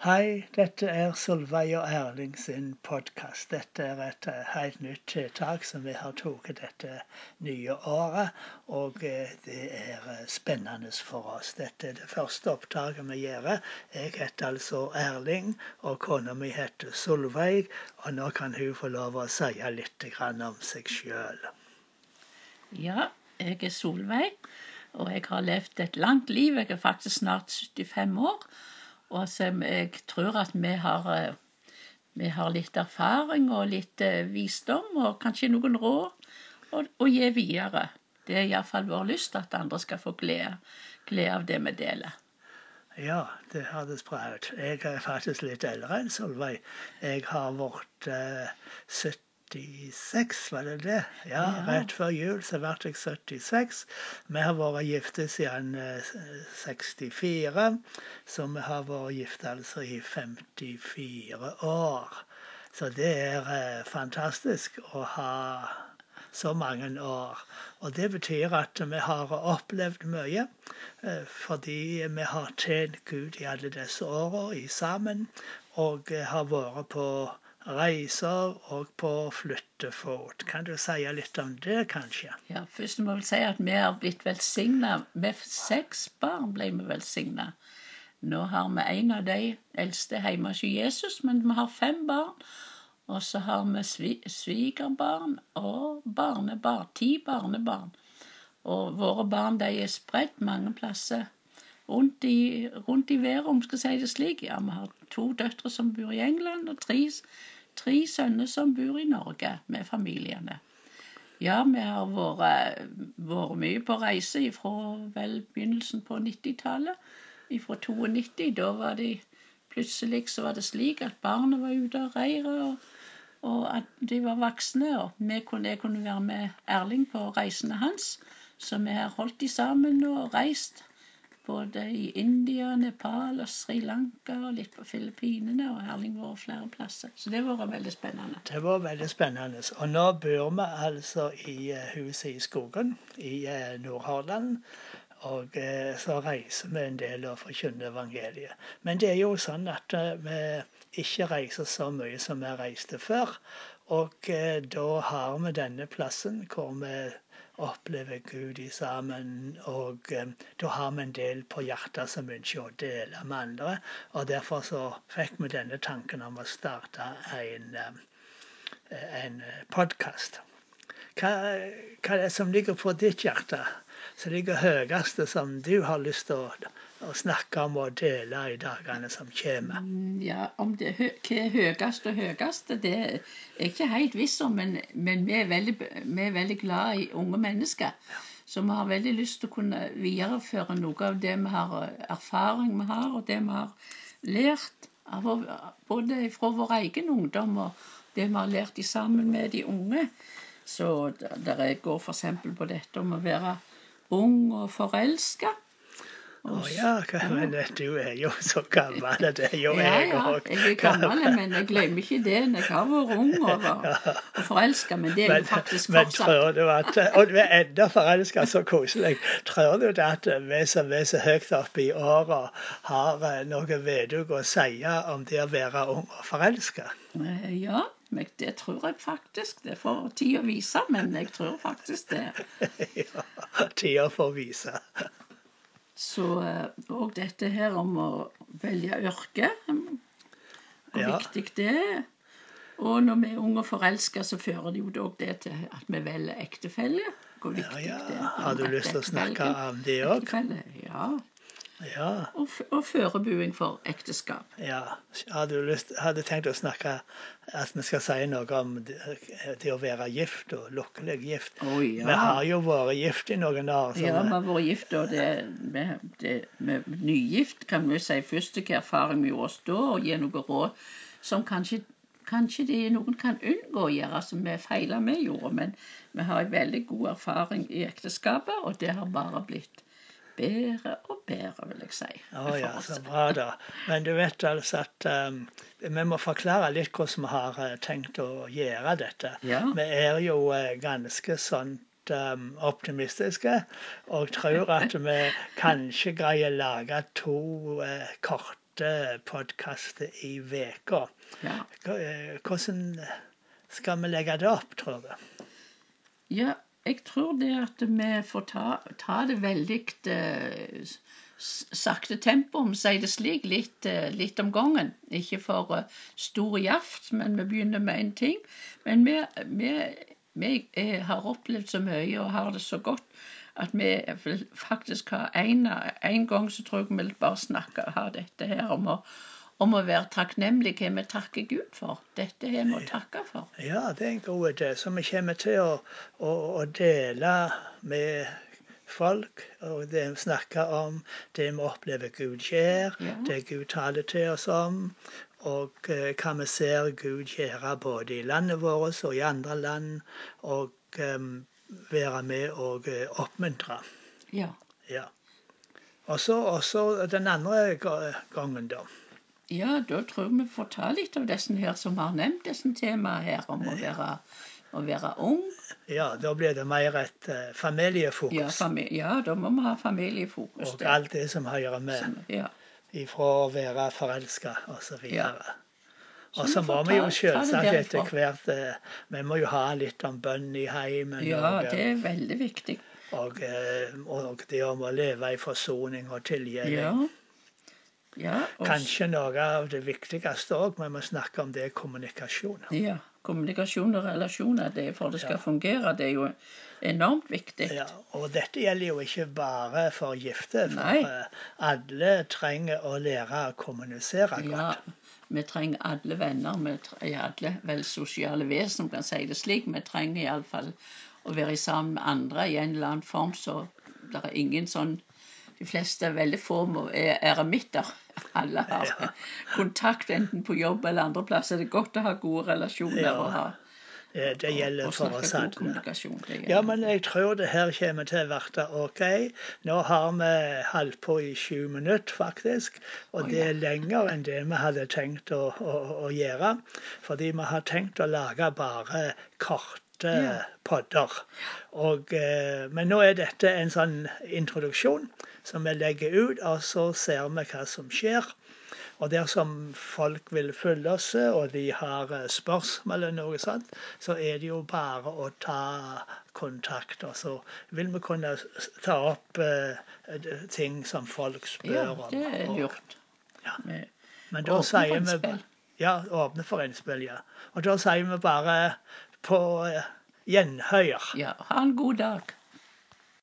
Hei, dette er Solveig og Erling sin podkast. Dette er et eh, helt nytt tiltak som vi har tatt dette nye året. Og eh, det er eh, spennende for oss. Dette er det første opptaket vi gjør. Jeg heter altså Erling, og kona mi heter Solveig. Og nå kan hun få lov å si litt om seg sjøl. Ja, jeg er Solveig, og jeg har levd et langt liv. Jeg er faktisk snart 75 år. Og som jeg tror at vi har, eh, vi har litt erfaring og litt eh, visdom og kanskje noen råd å, å gi videre. Det er iallfall vår lyst at andre skal få glede, glede av det vi deler. Ja, det høres bra ut. Jeg er faktisk litt eldre enn Solveig. Jeg har vært eh, 70 76, var det det? Ja, rett før jul så ble jeg 76. Vi har vært gifte siden 64, eh, så vi har vært gifte altså i 54 år. Så det er eh, fantastisk å ha så mange år. Og det betyr at vi har opplevd mye. Eh, fordi vi har tjent Gud i alle disse åra sammen, og har vært på reiser og på flyttefot. Kan du si litt om det, kanskje? Ja, Først må vi si at vi har blitt velsigna. Med seks barn ble vi velsigna. Nå har vi en av de eldste hjemme hos Jesus, men vi har fem barn. Og så har vi svigerbarn og barnebarn. Ti barnebarn. Og våre barn de er spredt mange plasser rundt i, rundt i været, om skal si det slik. Ja, vi har to døtre som bor i England, og tre tre sønner som bor i Norge med familiene. Ja, vi har vært, vært mye på reise fra vel begynnelsen på 90-tallet. Fra 92. Da var det plutselig så var det slik at barnet var ute av reiret, og, og, at de var voksne. Og vi kunne, jeg kunne være med Erling på reisene hans. Så vi har holdt de sammen og reist både i India, Nepal og Sri Lanka og litt på Filippinene. Og Erling vært flere plasser. Så det har vært veldig spennende. Det var veldig spennende. Og nå bor vi altså i eh, huset i skogen i eh, Nordhordland. Og eh, så reiser vi en del og forkynner evangeliet. Men det er jo sånn at vi ikke reiser så mye som vi reiste før. Og da har vi denne plassen hvor vi opplever Gud i sammen. Og um, da har vi en del på hjertet som ønsker å dele med andre. Og derfor så fikk vi denne tanken om å starte en, um, en podkast. Hva, hva er det som ligger på ditt hjerte? Som ligger høyest, som du har lyst til å å snakke om og dele i dagene som kommer. Mm, ja, om det hva er høyest og høyest, det er jeg ikke helt viss om. Men, men vi, er veldig, vi, er veldig, glad i unge mennesker. Så vi har veldig lyst til å kunne videreføre noe av det vi har erfaring vi har, og det vi har lært av, både fra vår egen ungdom og det vi har lært sammen med de unge. Så der går f.eks. på dette om å være ung og forelska. Å oh, ja, men du er jo så gammel, det er jo ja, jeg òg. Ja, jeg er gammel, men jeg glemmer ikke det. Jeg har vært ung og, og forelska, men det er men, jo faktisk fortsatt. Men tror du at, Og du er enda forelska, så koselig. Tror du at vi som er så høyt oppe i åra, har eh, noe vedug å si om det å være ung og forelska? Eh, ja. Det tror jeg faktisk. Det får tida vise, men jeg tror faktisk det. ja, tida får vise. Så òg eh, dette her om å velge yrke, hvor ja. viktig det er. Og når vi er unge og forelska, så fører det jo òg det til at vi velger ektefelle. Hvor viktig ja, ja. det er. Har du lyst til å snakke om det òg? Ja. Ja. Og, og forberedelse for ekteskap. Ja. Hadde du lyst, hadde tenkt å snakke at vi skal si noe om det, det å være gift og lykkelig gift. Oh, ja. Vi har jo vært gift i noen år. Ja, vi har vært gift, og det, med, det, med nygift kan vi si først hvilken erfaring vi gjorde oss da, og gi noe råd som kanskje kanskje de, noen kan unngå å gjøre som vi feiler vi gjorde. Men vi har en veldig god erfaring i ekteskapet, og det har bare blitt bedre og bedre, vil jeg si. Å ja, så bra, da. Men du vet altså at um, vi må forklare litt hvordan vi har uh, tenkt å gjøre dette. Ja. Vi er jo uh, ganske sånn optimistiske og tror at vi kanskje greier å lage to uh, korte podkaster i uka. Ja. Eh, Hvordan skal vi legge det opp, tror du? Ja, jeg tror det at vi får ta, ta det veldig eh, sakte tempo, om vi sier det slik, litt, eh, litt om gangen. Ikke for eh, stor jaft, men vi begynner med én ting. Men vi, vi, vi eh, har opplevd så mye og har det så godt at vi faktisk har en, en gang så tror jeg vi bare snakker, har dette her om å, om å være takknemlig hva vi takker Gud for. Dette har vi å takke for. Ja, det er en god idé. Så vi kommer til å, å, å dele med folk og det vi snakker om, det vi opplever Gud gjør, Ja. det Gud taler til oss om, og eh, hva vi ser Gud gjøre både i landet vårt og i andre land, og em, være med og eh, oppmuntre. Ja. Ja. Og så den andre gangen, da. Ja, da tror jeg vi får ta litt av disse her som har nevnt disse temaene her, om å være, å være ung. Ja, da blir det mer et eh, Ja, familiefokus. fami ja, da må vi ha familiefokus. Og alt det som hører med. Som- Ja. ifra å være forelska osv. Ja. Og Så må vi jo selvsagt etter hvert eh, Vi må jo ha litt om bønn i heimen. ja, og, det er veldig viktig. og, eh, og det om å leve i forsoning og tilgivning. Ja. Ja, og, Kanskje noe av det viktigste òg, men vi snakker om det er kommunikasjon. ja, kommunikasjon og relasjoner, det er for det skal Ja. fungere, det er jo enormt viktig. Ja, og dette gjelder jo ikke bare for gifte, for Nei. eh, alle trenger å lære å kommunisere godt. Ja, vi trenger alle venner, vi trenger alle vel sosiale vesen, kan si det slik. Vi trenger iallfall å være sammen med andre i en eller annen form, så det er ingen sånn De fleste, veldig få, er eremitter. Alle har Ja. kontakt enten på jobb eller andre plasser. Det er godt å ha gode relasjoner Ja, og ha Det, gjelder og for snakke oss alle. Ja, men jeg tror det her kommer til å bli OK. Nå har vi holdt på i sju minutter, faktisk. Og Å, det er lenger enn det vi hadde tenkt å, å, å gjøre. Fordi vi har tenkt å lage bare korte Ja. podder. Og, eh, men nå er dette en sånn introduksjon som vi legger ut, og så ser vi hva som skjer. Og dersom folk vil følge oss, og de har eh, spørsmål eller noe sånt, så er det jo bare å ta kontakt. Og så vil vi kunne ta opp eh, ting som folk spør Ja, om. det er og- lurt. Ja. Men da Åpne sier vi Ja, åpne for innspill, ja. Og da sier vi bare på eh, gjenhør. Ja, ha en god dag.